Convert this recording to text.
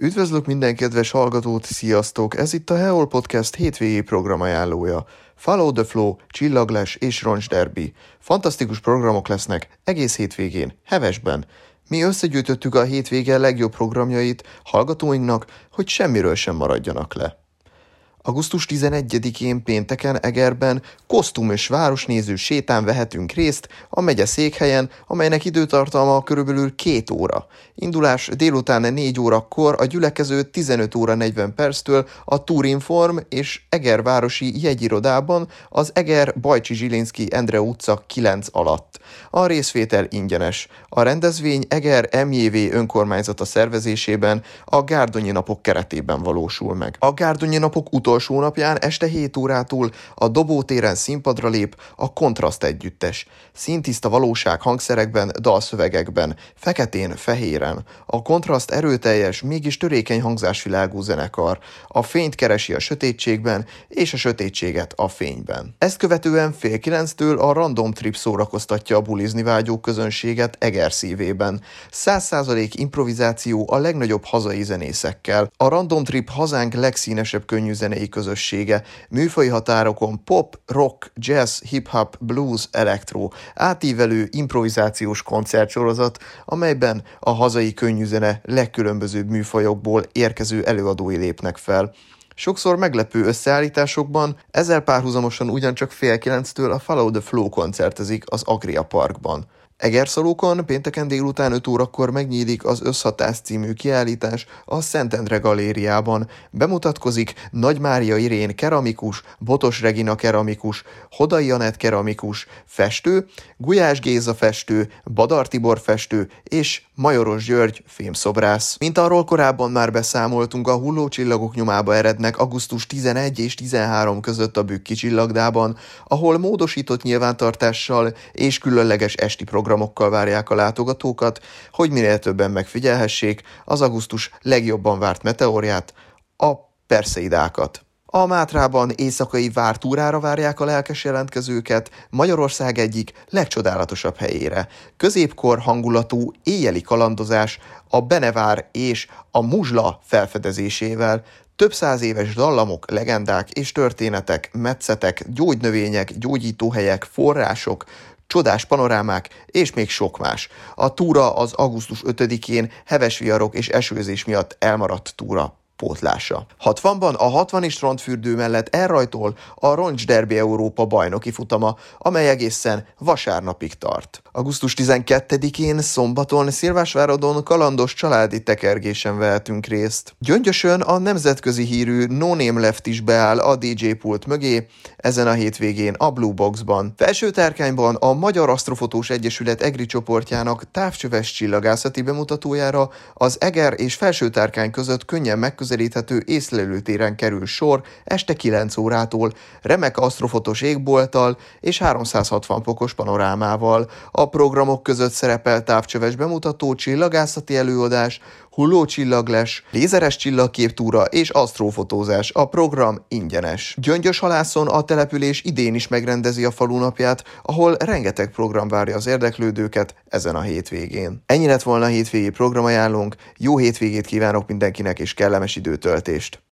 Üdvözlök minden kedves hallgatót, sziasztok! Ez itt a Heol Podcast hétvégi programajánlója. Follow the Flow, Csillagles és Roncs Derby. Fantasztikus programok lesznek egész hétvégén, hevesben. Mi összegyűjtöttük a hétvége legjobb programjait hallgatóinknak, hogy semmiről sem maradjanak le. Augusztus 11-én pénteken Egerben kosztum és városnéző sétán vehetünk részt a megye székhelyen, amelynek időtartalma körülbelül két óra. Indulás délután 4 órakor, a gyülekező 15 óra 40 perctől a Turinform és Eger városi jegyirodában az Eger Bajcsi Zsilinszki Endre utca 9 alatt. A részvétel ingyenes. A rendezvény Eger MJV önkormányzata szervezésében a Gárdonyi napok keretében valósul meg. A Gárdonyi napok utolsó utolsó napján este 7 órától a dobótéren színpadra lép a Kontraszt együttes. Szintiszta valóság hangszerekben, dalszövegekben, feketén, fehéren. A kontraszt erőteljes, mégis törékeny hangzásvilágú zenekar. A fényt keresi a sötétségben, és a sötétséget a fényben. Ezt követően fél kilenctől a Random Trip szórakoztatja a bulizni vágyó közönséget Eger szívében. 100% improvizáció a legnagyobb hazai zenészekkel. A Random Trip hazánk legszínesebb könnyű zenei közössége, műfai határokon pop, rock, jazz, hip-hop, blues, elektro, átívelő improvizációs koncertsorozat, amelyben a hazai könnyűzene legkülönbözőbb műfajokból érkező előadói lépnek fel. Sokszor meglepő összeállításokban, ezzel párhuzamosan ugyancsak fél kilenctől a Follow the Flow koncertezik az Agria Parkban. Egerszalókon pénteken délután 5 órakor megnyílik az Összhatás című kiállítás a Szentendre galériában. Bemutatkozik Nagy Mária Irén keramikus, Botos Regina keramikus, Hodai Janett keramikus, festő, Gulyás Géza festő, Badar Tibor festő és Majoros György fémszobrász. Mint arról korábban már beszámoltunk, a hullócsillagok nyomába erednek augusztus 11 és 13 között a Bükki csillagdában, ahol módosított nyilvántartással és különleges esti program programokkal várják a látogatókat, hogy minél többen megfigyelhessék az augusztus legjobban várt meteorját, a Perseidákat. A Mátrában éjszakai vártúrára várják a lelkes jelentkezőket Magyarország egyik legcsodálatosabb helyére. Középkor hangulatú éjjeli kalandozás a Benevár és a Muzsla felfedezésével, több száz éves dallamok, legendák és történetek, metszetek, gyógynövények, gyógyítóhelyek, források, csodás panorámák és még sok más. A túra az augusztus 5-én heves viharok és esőzés miatt elmaradt túra pótlása. 60-ban a 60 és strandfürdő mellett elrajtol a Roncs Derby Európa bajnoki futama, amely egészen vasárnapig tart. Augusztus 12-én szombaton Szilvásváradon kalandos családi tekergésen vehetünk részt. Gyöngyösön a nemzetközi hírű No Name Left is beáll a DJ pult mögé, ezen a hétvégén a Blue Boxban. Felső tárkányban a Magyar Asztrofotós Egyesület EGRI csoportjának távcsöves csillagászati bemutatójára az Eger és Felső tárkány között könnyen megközelíthető megközelíthető észlelőtéren kerül sor este 9 órától, remek asztrofotos égbolttal és 360 fokos panorámával. A programok között szerepel távcsöves bemutató, csillagászati előadás, hullócsillagles, lézeres csillagképtúra és asztrófotózás. A program ingyenes. Gyöngyös halászon a település idén is megrendezi a falunapját, ahol rengeteg program várja az érdeklődőket ezen a hétvégén. Ennyi lett volna a hétvégi programajánlónk, jó hétvégét kívánok mindenkinek és kellemes időtöltést!